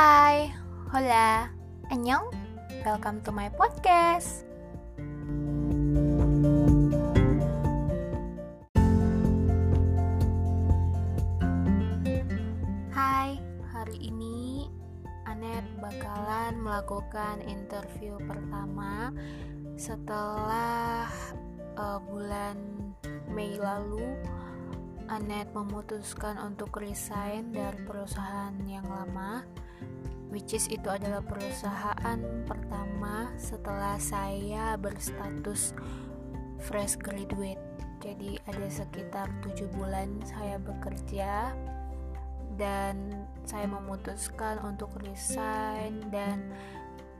Hai, hola, annyeong, welcome to my podcast. Hai, hari ini Anet bakalan melakukan interview pertama setelah uh, bulan Mei lalu. Anet memutuskan untuk resign dari perusahaan yang lama which is itu adalah perusahaan pertama setelah saya berstatus fresh graduate. Jadi ada sekitar 7 bulan saya bekerja dan saya memutuskan untuk resign dan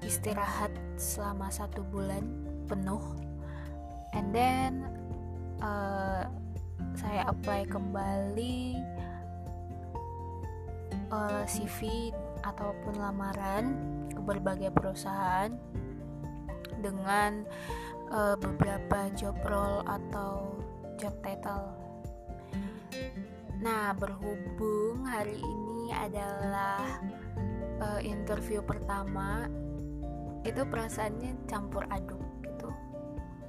istirahat selama satu bulan penuh. And then uh, saya apply kembali uh, eh, CV ataupun lamaran ke berbagai perusahaan dengan uh, beberapa job role atau job title. Nah, berhubung hari ini adalah uh, interview pertama, itu perasaannya campur aduk gitu.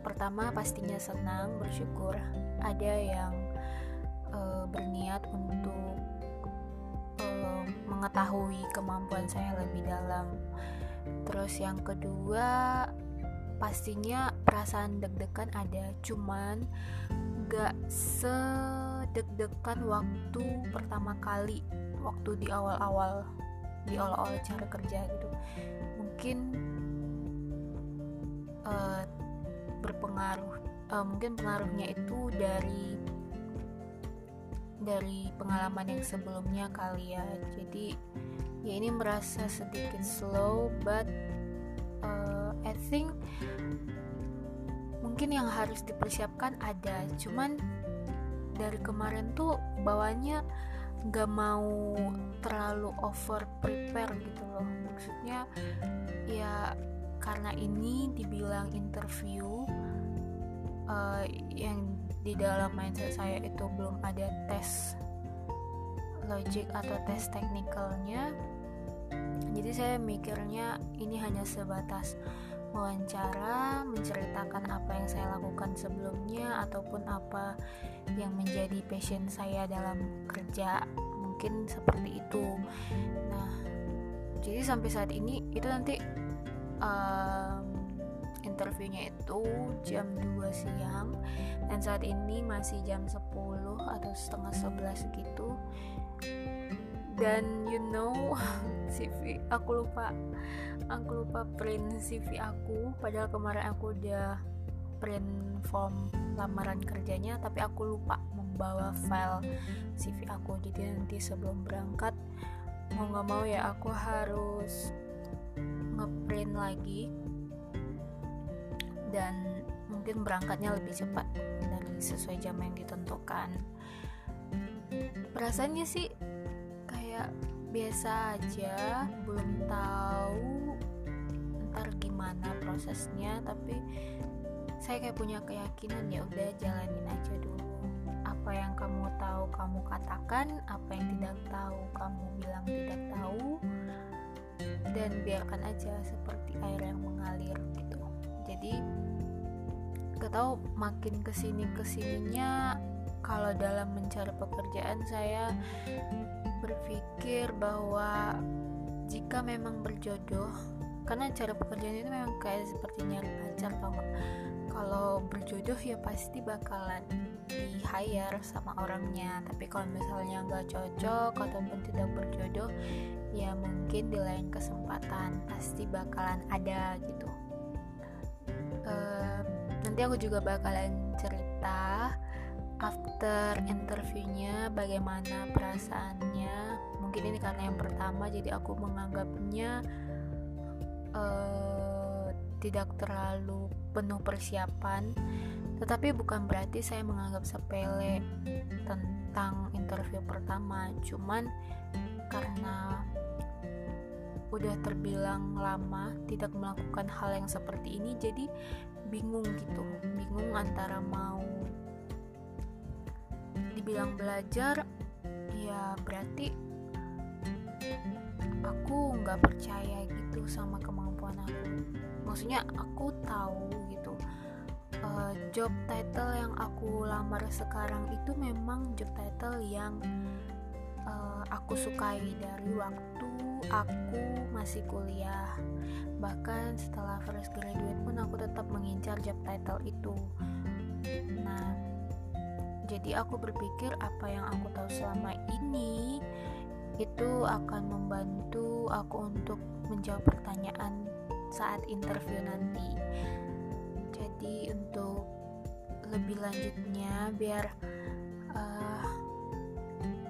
Pertama pastinya senang, bersyukur ada yang uh, berniat untuk mengetahui kemampuan saya lebih dalam. Terus yang kedua pastinya perasaan deg-degan ada, cuman gak sedeg-degan waktu pertama kali, waktu di awal-awal di awal-awal cara kerja gitu. Mungkin uh, berpengaruh uh, mungkin pengaruhnya itu dari dari pengalaman yang sebelumnya kali ya. Jadi ya ini merasa sedikit slow but uh, I think mungkin yang harus dipersiapkan ada. Cuman dari kemarin tuh bawahnya nggak mau terlalu over prepare gitu loh. Maksudnya ya karena ini dibilang interview uh, yang di dalam mindset saya itu belum ada logik atau tes teknikalnya. Jadi saya mikirnya ini hanya sebatas wawancara menceritakan apa yang saya lakukan sebelumnya ataupun apa yang menjadi passion saya dalam kerja mungkin seperti itu. Nah jadi sampai saat ini itu nanti um, interviewnya itu jam 2 siang dan saat ini masih jam 10 atau setengah 11 gitu dan you know CV aku lupa. Aku lupa print CV aku. Padahal kemarin aku udah print form lamaran kerjanya tapi aku lupa membawa file CV aku. Jadi nanti sebelum berangkat mau nggak mau ya aku harus ngeprint lagi. Dan mungkin berangkatnya lebih cepat dari sesuai jam yang ditentukan. Perasaannya sih biasa aja belum tahu ntar gimana prosesnya tapi saya kayak punya keyakinan ya udah jalanin aja dulu. Apa yang kamu tahu kamu katakan apa yang tidak tahu kamu bilang tidak tahu dan biarkan aja seperti air yang mengalir gitu. Jadi gak tahu makin ke sini ke sininya kalau dalam mencari pekerjaan saya berpikir bahwa jika memang berjodoh karena cara pekerjaan itu memang kayak seperti nyari pacar tau kalau berjodoh ya pasti bakalan di hire sama orangnya. Tapi kalau misalnya nggak cocok ataupun tidak berjodoh ya mungkin di lain kesempatan pasti bakalan ada gitu. Uh, nanti aku juga bakalan cerita after interviewnya bagaimana perasaannya? Mungkin ini karena yang pertama jadi aku menganggapnya uh, tidak terlalu penuh persiapan. Tetapi bukan berarti saya menganggap sepele tentang interview pertama. Cuman karena udah terbilang lama tidak melakukan hal yang seperti ini jadi bingung gitu. Bingung antara mau dibilang belajar ya berarti aku nggak percaya gitu sama kemampuan aku. Maksudnya aku tahu gitu. Uh, job title yang aku lamar sekarang itu memang job title yang uh, aku sukai dari waktu aku masih kuliah. Bahkan setelah fresh graduate pun aku tetap mengincar job title itu. Nah jadi aku berpikir apa yang aku tahu selama ini itu akan membantu aku untuk menjawab pertanyaan saat interview nanti. Jadi untuk lebih lanjutnya biar uh,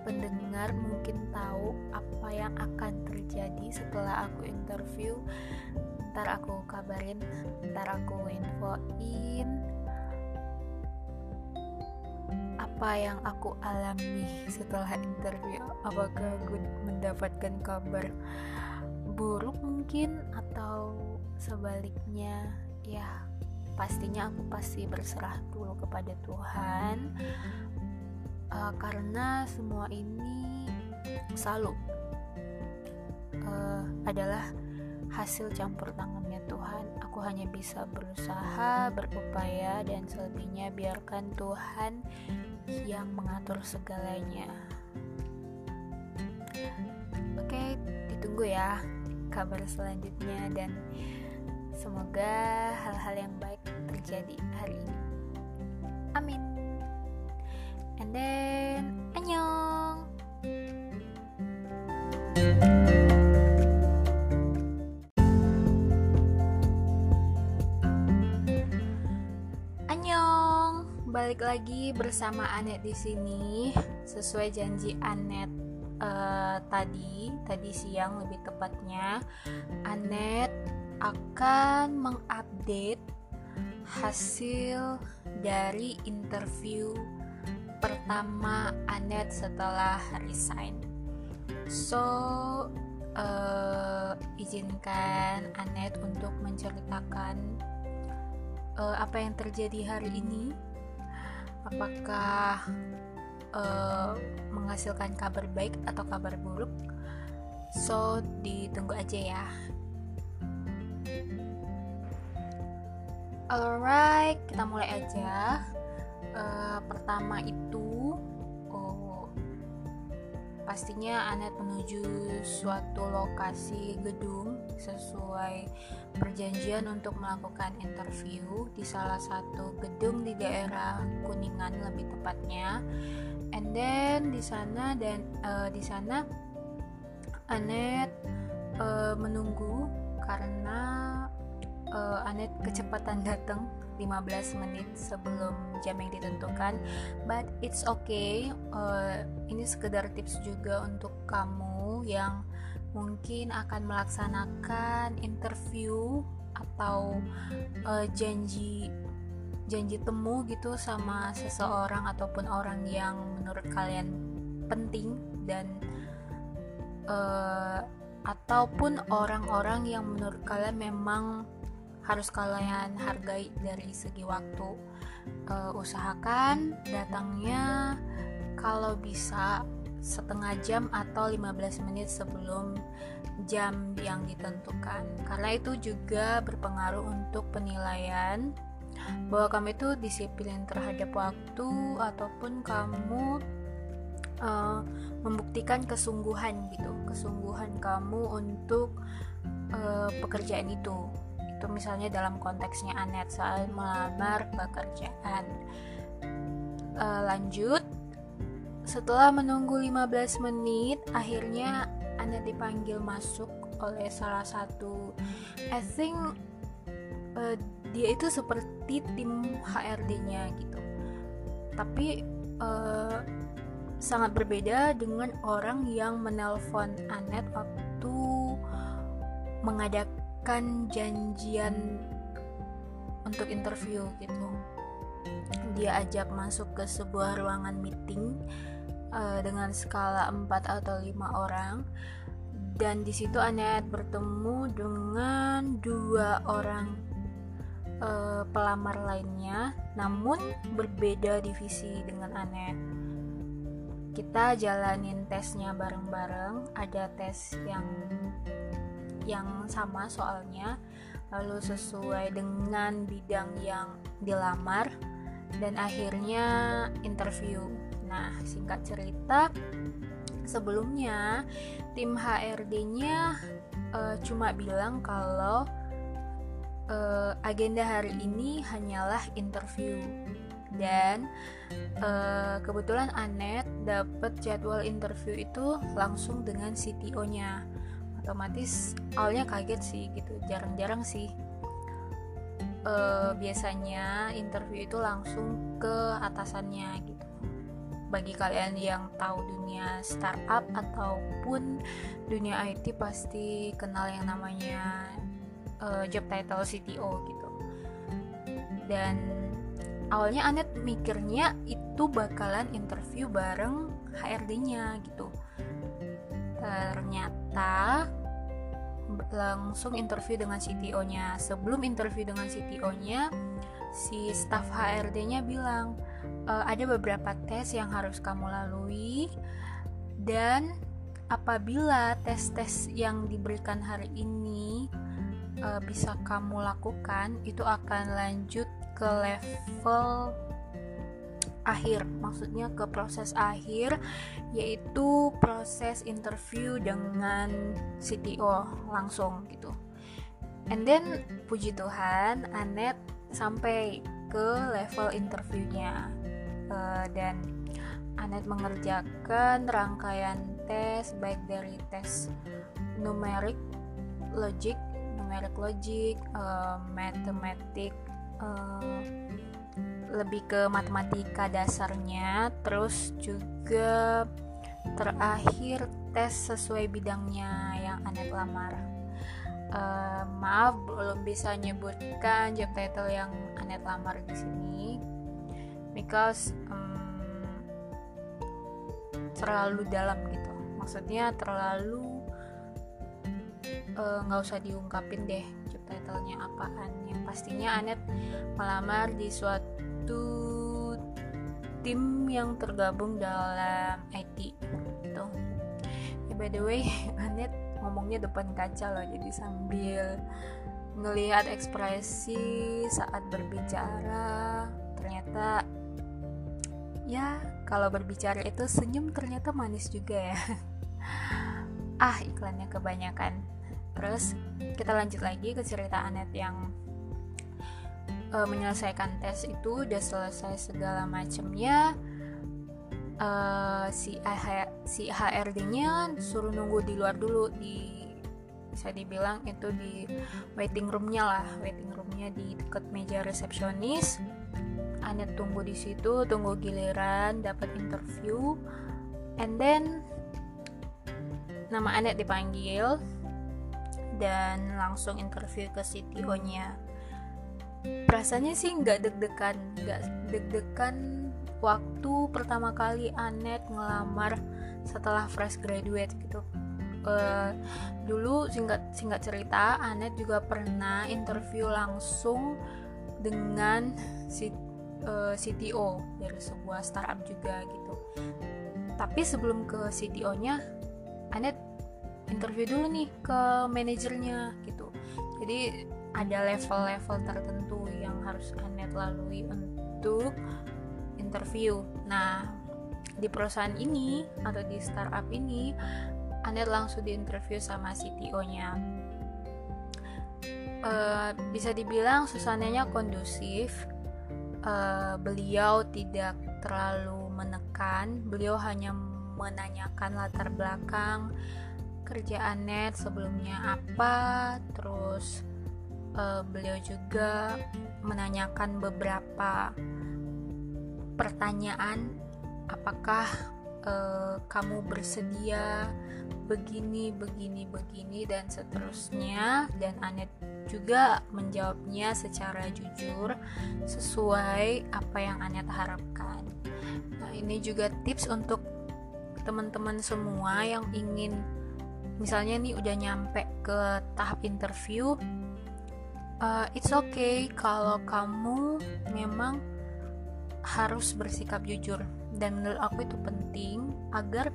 pendengar mungkin tahu apa yang akan terjadi setelah aku interview ntar aku kabarin ntar aku infoin apa yang aku alami setelah interview? Apakah gue mendapatkan kabar buruk mungkin atau sebaliknya? Ya pastinya aku pasti berserah dulu kepada Tuhan. Uh, karena semua ini selalu uh, adalah hasil campur tangannya Tuhan. Aku hanya bisa berusaha berupaya dan selebihnya biarkan Tuhan yang mengatur segalanya oke ditunggu ya kabar selanjutnya dan Semoga hal-hal yang baik terjadi hari ini. Amin. And then, Balik lagi bersama Anet di sini. Sesuai janji Anet uh, tadi, tadi siang lebih tepatnya, Anet akan mengupdate hasil dari interview pertama Anet setelah resign. So, uh, izinkan Anet untuk menceritakan uh, apa yang terjadi hari ini. Apakah uh, menghasilkan kabar baik atau kabar buruk? So, ditunggu aja ya. Alright, kita mulai aja. Uh, pertama itu, pastinya Anet menuju suatu lokasi gedung sesuai perjanjian untuk melakukan interview di salah satu gedung di daerah Kuningan lebih tepatnya. And then di sana dan uh, di sana Anet uh, menunggu karena uh, Anet kecepatan datang 15 menit sebelum jam yang ditentukan but it's okay. Uh, ini sekedar tips juga untuk kamu yang mungkin akan melaksanakan interview atau uh, janji janji temu gitu sama seseorang ataupun orang yang menurut kalian penting dan uh, ataupun orang-orang yang menurut kalian memang harus kalian hargai dari segi waktu. Uh, usahakan datangnya kalau bisa setengah jam atau 15 menit sebelum jam yang ditentukan. Karena itu juga berpengaruh untuk penilaian bahwa kamu itu disiplin terhadap waktu ataupun kamu uh, membuktikan kesungguhan gitu kesungguhan kamu untuk uh, pekerjaan itu itu misalnya dalam konteksnya Anet soal melamar pekerjaan. E, lanjut setelah menunggu 15 menit akhirnya Anet dipanggil masuk oleh salah satu I think uh, dia itu seperti tim HRD-nya gitu. Tapi uh, sangat berbeda dengan orang yang menelpon Anet waktu mengadakan kan janjian untuk interview gitu. Dia ajak masuk ke sebuah ruangan meeting uh, dengan skala 4 atau 5 orang. Dan di situ Anet bertemu dengan dua orang uh, pelamar lainnya namun berbeda divisi dengan Anet kita jalanin tesnya bareng-bareng. Ada tes yang yang sama soalnya lalu sesuai dengan bidang yang dilamar dan akhirnya interview. Nah singkat cerita sebelumnya tim HRD-nya uh, cuma bilang kalau uh, agenda hari ini hanyalah interview. Dan uh, kebetulan Anet dapat jadwal interview itu langsung dengan CTO-nya otomatis awalnya kaget sih gitu jarang-jarang sih. Uh, biasanya interview itu langsung ke atasannya gitu. Bagi kalian yang tahu dunia startup ataupun dunia IT pasti kenal yang namanya uh, job title CTO gitu. Dan awalnya Anet mikirnya itu bakalan interview bareng HRD-nya gitu. Ternyata langsung interview dengan CTO-nya sebelum interview dengan CTO-nya si staff HRD-nya bilang e, ada beberapa tes yang harus kamu lalui dan apabila tes-tes yang diberikan hari ini e, bisa kamu lakukan itu akan lanjut ke level akhir maksudnya ke proses akhir yaitu proses interview dengan CTO langsung gitu. And then puji Tuhan Anet sampai ke level interviewnya. Uh, dan Anet mengerjakan rangkaian tes baik dari tes numerik logik numerik logik uh, matematik uh, lebih ke matematika dasarnya terus juga terakhir tes sesuai bidangnya yang Anet lamar. Uh, maaf belum bisa nyebutkan job title yang Anet lamar di sini. Because um, terlalu dalam gitu. Maksudnya terlalu eh, nggak uh, usah diungkapin deh job titlenya apaan. Yang pastinya Anet melamar di suatu itu tim yang tergabung dalam IT gitu. Ya by the way Anet ngomongnya depan kaca loh jadi sambil ngelihat ekspresi saat berbicara ternyata ya kalau berbicara itu senyum ternyata manis juga ya. Ah iklannya kebanyakan. Terus kita lanjut lagi ke cerita Anet yang uh, menyelesaikan tes itu udah selesai segala macamnya uh, si si HRD-nya suruh nunggu di luar dulu di bisa dibilang itu di waiting roomnya lah waiting roomnya di dekat meja resepsionis. Anet tunggu di situ tunggu giliran dapat interview and then nama Anet dipanggil dan langsung interview ke CTO-nya Rasanya sih nggak deg-degan nggak deg-degan waktu pertama kali Anet ngelamar setelah fresh graduate gitu. Uh, dulu singkat singkat cerita Anet juga pernah interview langsung dengan si uh, eh, CTO dari sebuah startup juga gitu. Tapi sebelum ke CTO-nya Anet interview dulu nih ke manajernya gitu. Jadi ada level-level tertentu yang harus Anet lalui untuk interview. Nah, di perusahaan ini atau di startup ini, Anet langsung diinterview sama CTO-nya. Uh, eh, bisa dibilang suasananya kondusif. Uh, beliau tidak terlalu menekan, beliau hanya menanyakan latar belakang kerjaan net sebelumnya apa, terus uh, beliau juga menanyakan beberapa pertanyaan apakah uh, kamu bersedia begini begini begini dan seterusnya dan Anet juga menjawabnya secara jujur sesuai apa yang Anet harapkan. Nah, ini juga tips untuk teman-teman semua yang ingin misalnya nih udah nyampe ke tahap interview uh, it's okay kalau kamu memang harus bersikap jujur. Dan menurut aku itu penting agar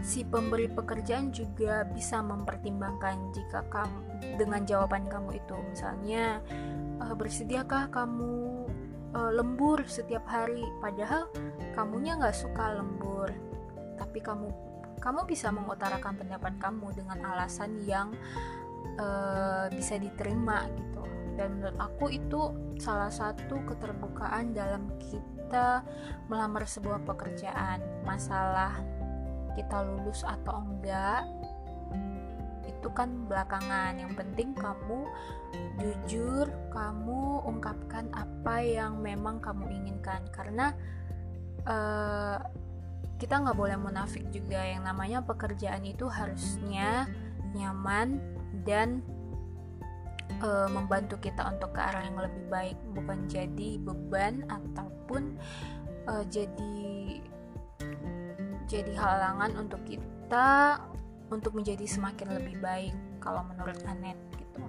si pemberi pekerjaan juga bisa mempertimbangkan jika kamu dengan jawaban kamu itu. Misalnya uh, bersediakah kamu uh, lembur setiap hari? Padahal kamunya nggak suka lembur. Tapi kamu kamu bisa mengutarakan pendapat kamu dengan alasan yang uh, bisa diterima gitu. Dan menurut aku itu salah satu keterbukaan dalam kita melamar sebuah pekerjaan. Masalah kita lulus atau enggak itu kan belakangan. Yang penting kamu jujur kamu ungkapkan apa yang memang kamu inginkan. Karena uh, kita nggak boleh munafik juga. Yang namanya pekerjaan itu harusnya nyaman dan uh, membantu kita untuk ke arah yang lebih baik bukan jadi beban ataupun uh, jadi jadi halangan untuk kita untuk menjadi semakin lebih baik kalau menurut Anet gitu.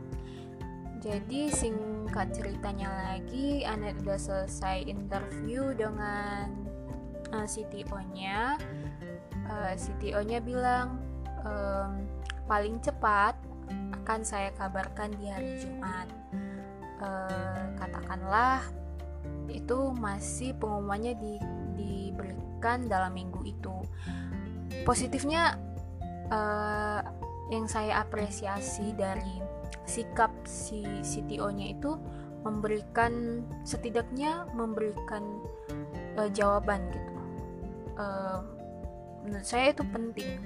Jadi singkat ceritanya lagi, Anet udah selesai interview dengan uh, eh, CTO-nya. Uh, CTO-nya bilang um, paling cepat akan saya kabarkan di hari Jumat. Uh, katakanlah itu masih pengumumannya di diberikan dalam minggu itu. Positifnya uh, yang saya apresiasi dari sikap si CTO-nya itu memberikan setidaknya memberikan uh, jawaban gitu. Uh, menurut saya itu penting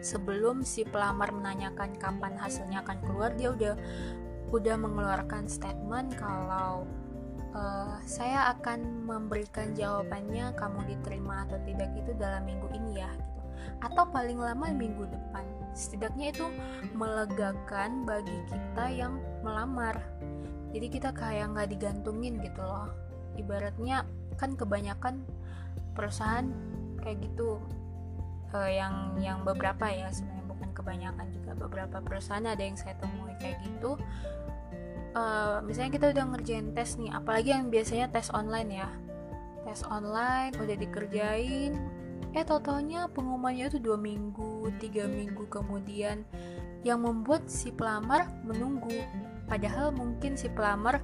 sebelum si pelamar menanyakan kapan hasilnya akan keluar dia udah udah mengeluarkan statement kalau uh, saya akan memberikan jawabannya kamu diterima atau tidak itu dalam minggu ini ya gitu. Atau paling lama minggu depan. Setidaknya itu melegakan bagi kita yang melamar. Jadi kita kayak nggak digantungin gitu loh. Ibaratnya kan kebanyakan perusahaan kayak gitu uh, yang yang beberapa ya sebenarnya bukan kebanyakan juga beberapa perusahaan ada yang saya temui kayak gitu. Uh, misalnya kita udah ngerjain tes nih apalagi yang biasanya tes online ya. Tes online udah dikerjain eh totalnya pengumumannya itu dua minggu tiga minggu kemudian. Yang membuat si pelamar menunggu padahal mungkin si pelamar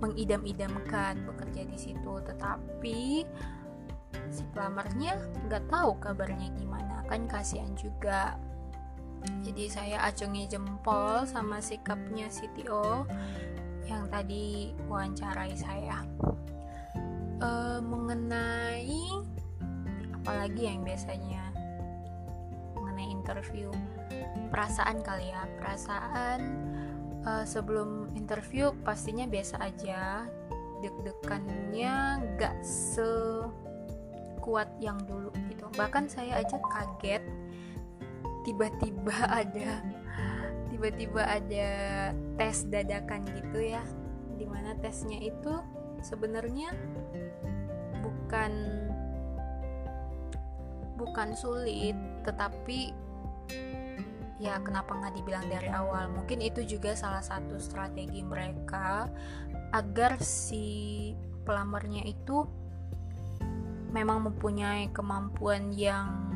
mengidam-idamkan bekerja di situ. Tetapi si pelamarnya nggak tahu kabarnya gimana. Kan kasihan juga. Jadi saya acungi jempol sama sikapnya CTO yang tadi wawancarai saya. E, mengenai apalagi yang biasanya? Mengenai interview. Perasaan kali ya perasaan e, sebelum interview pastinya biasa aja. Deg-degannya gak sekuat yang dulu gitu. Bahkan saya aja kaget tiba-tiba ada tiba-tiba ada tes dadakan gitu ya di mana tesnya itu sebenarnya bukan bukan sulit tetapi ya kenapa nggak dibilang dari awal? Mungkin itu juga salah satu strategi mereka agar si pelamarnya itu memang mempunyai kemampuan yang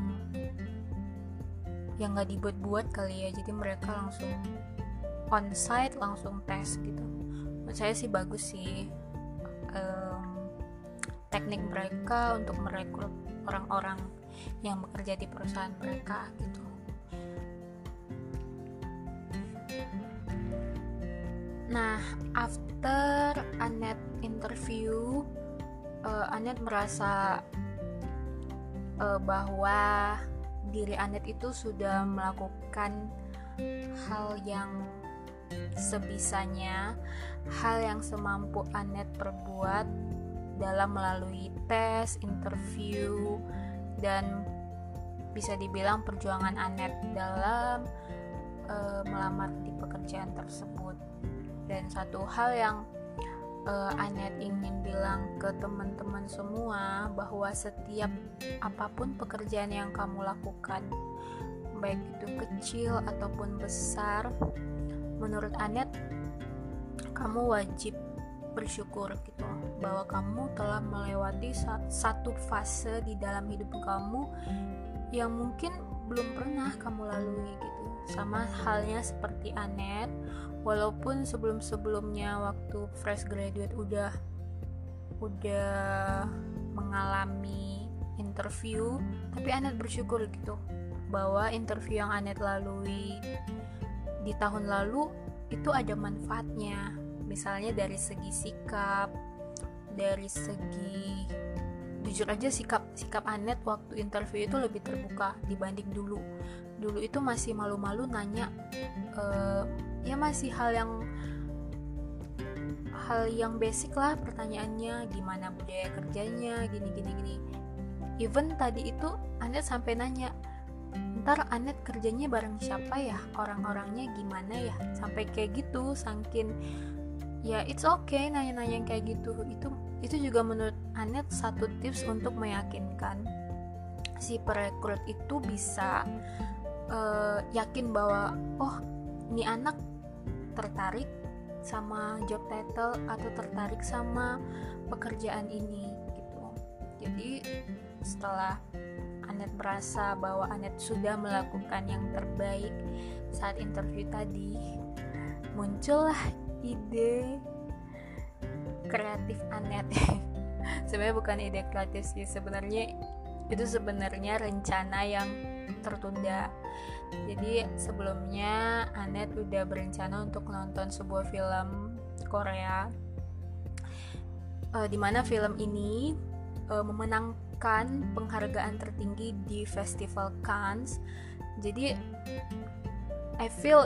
yang nggak dibuat-buat kali ya. Jadi mereka langsung onsite langsung tes gitu. Menurut saya sih bagus sih um, teknik mereka untuk merekrut orang-orang yang bekerja di perusahaan mereka gitu. Nah, after Anet interview, uh, Anet merasa uh, bahwa diri Anet itu sudah melakukan hal yang sebisanya, hal yang semampu Anet perbuat dalam melalui tes, interview, dan bisa dibilang perjuangan Anet dalam uh, melamar di pekerjaan tersebut. Dan satu hal yang uh, Anet ingin bilang ke teman-teman semua bahwa setiap apa pun pekerjaan yang kamu lakukan, baik itu kecil ataupun besar, menurut Anet kamu wajib bersyukur gitu bahwa kamu telah melewati satu fase di dalam hidup kamu yang mungkin belum pernah kamu lalui gitu. Sama halnya seperti Anet walaupun sebelum-sebelumnya waktu fresh graduate udah udah mengalami interview tapi Anet bersyukur gitu bahwa interview yang Anet lalui di tahun lalu itu ada manfaatnya. Misalnya dari segi sikap dari segi jujur aja sikap sikap Anet waktu interview itu lebih terbuka dibanding dulu. Dulu itu masih malu-malu nanya uh, ya masih hal yang hal yang basic lah pertanyaannya gimana budaya kerjanya gini gini gini. Even tadi itu Anet sampai nanya ntar Anet kerjanya bareng siapa ya? Orang-orangnya gimana ya? Sampai kayak gitu sangkin ya it's okay nanya-nanya yang kayak gitu. Itu itu juga menurut Anet satu tips untuk meyakinkan si perekrut itu bisa uh, yakin bahwa oh ini anak tertarik sama job title atau tertarik sama pekerjaan ini gitu. Jadi setelah Anet merasa bahwa Anet sudah melakukan yang terbaik saat interview tadi muncullah ide kreatif Anet sebenarnya bukan ide kreatif sih sebenarnya itu sebenarnya rencana yang tertunda. Jadi sebelumnya Anet udah berencana untuk nonton sebuah film Korea uh, di mana film ini uh, memenangkan penghargaan tertinggi di Festival Cannes. Jadi I feel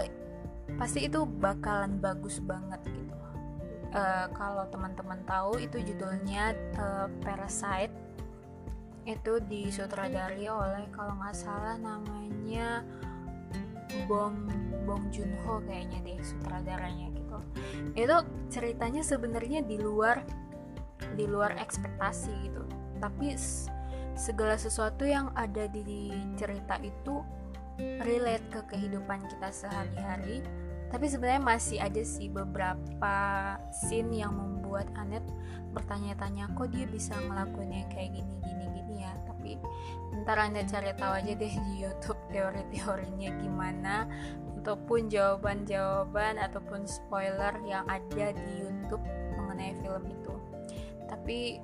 pasti itu bakalan bagus banget gitu uh, kalau teman-teman tahu itu judulnya uh, Parasite. Itu disutradari oleh kalau nggak salah namanya Bong Bong Joon-ho kayaknya deh sutradaranya gitu. Itu ceritanya sebenarnya di luar di luar ekspektasi gitu. Tapi segala sesuatu yang ada di cerita itu relate ke kehidupan kita sehari-hari tapi sebenarnya masih ada sih beberapa scene yang membuat Anet bertanya-tanya kok dia bisa ngelakuinnya kayak gini gini gini ya? Tapi ntar anda cari tahu aja deh di YouTube teori-teorinya gimana ataupun jawaban-jawaban ataupun spoiler yang ada di YouTube mengenai film itu. Tapi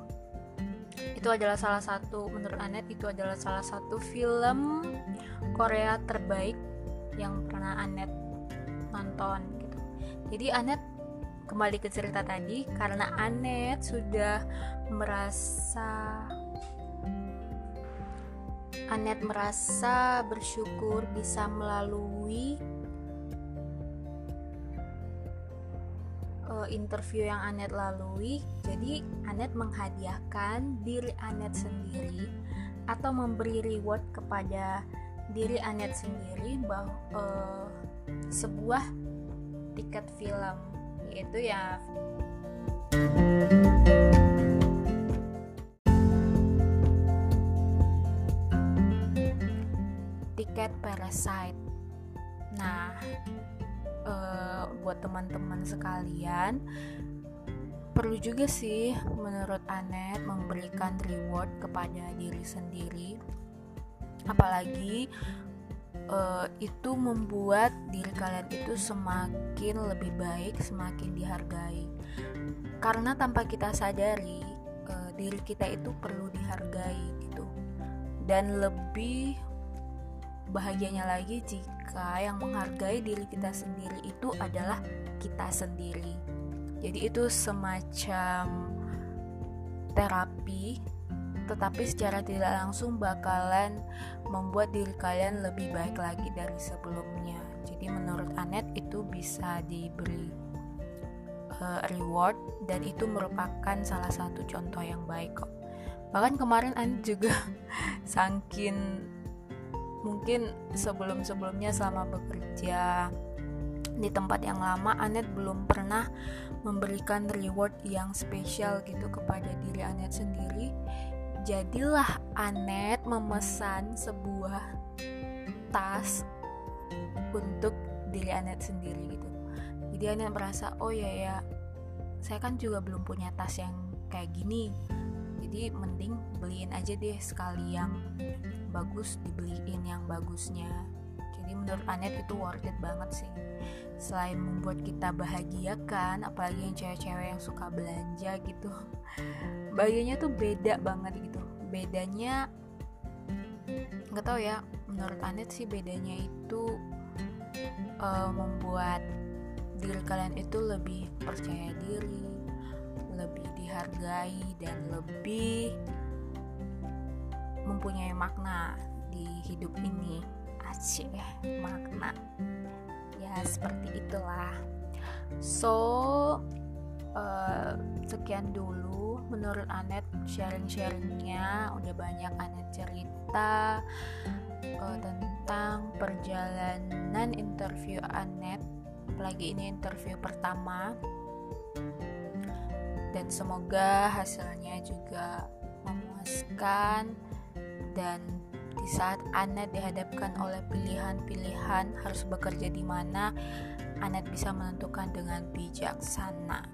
itu adalah salah satu menurut Anet itu adalah salah satu film Korea terbaik yang pernah Anet nonton gitu jadi Anet kembali ke cerita tadi karena Anet sudah merasa Anet merasa bersyukur bisa melalui uh, interview yang Anet lalui. Jadi Anet menghadiahkan diri Anet sendiri atau memberi reward kepada diri Anet sendiri bahwa uh, sebuah tiket film itu ya tiket Parasite. Nah, uh, buat teman-teman sekalian, perlu juga sih menurut Anet memberikan reward kepada diri sendiri. Apalagi uh, itu membuat diri kalian itu semakin lebih baik, semakin dihargai. Karena tanpa kita sadari, uh, diri kita itu perlu dihargai gitu. Dan lebih bahagianya lagi jika yang menghargai diri kita sendiri itu adalah kita sendiri. Jadi itu semacam terapi tetapi secara tidak langsung bakalan membuat diri kalian lebih baik lagi dari sebelumnya. Jadi menurut Anet itu bisa diberi uh, reward dan itu merupakan salah satu contoh yang baik kok. Bahkan kemarin Anet juga sangkin mungkin sebelum-sebelumnya selama bekerja di tempat yang lama Anet belum pernah memberikan reward yang spesial gitu kepada diri Anet sendiri jadilah Anet memesan sebuah tas untuk diri Anet sendiri gitu. Jadi Anet merasa oh ya ya saya kan juga belum punya tas yang kayak gini. Jadi mending beliin aja deh sekali yang bagus dibeliin yang bagusnya. Jadi menurut Anet itu worth it banget sih selain membuat kita bahagia kan apalagi yang cewek-cewek yang suka belanja gitu. Bahagianya tuh beda banget gitu. Bedanya nggak tahu ya menurut Anet sih bedanya itu uh, membuat diri kalian itu lebih percaya diri lebih dihargai dan lebih mempunyai makna di hidup ini. Aceh makna ya seperti itulah. So uh, sekian dulu menurut Anet sharing-sharingnya. Udah banyak Anet cerita uh, tentang perjalanan interview Anet. Apalagi ini interview pertama. Dan semoga hasilnya juga memuaskan dan di saat Anet dihadapkan oleh pilihan-pilihan harus bekerja di mana Anet bisa menentukan dengan bijaksana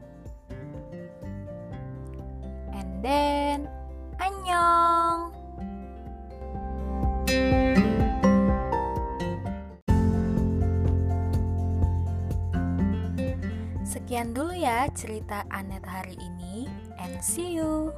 and then annyeong Sekian dulu ya cerita Anet hari ini, and see you.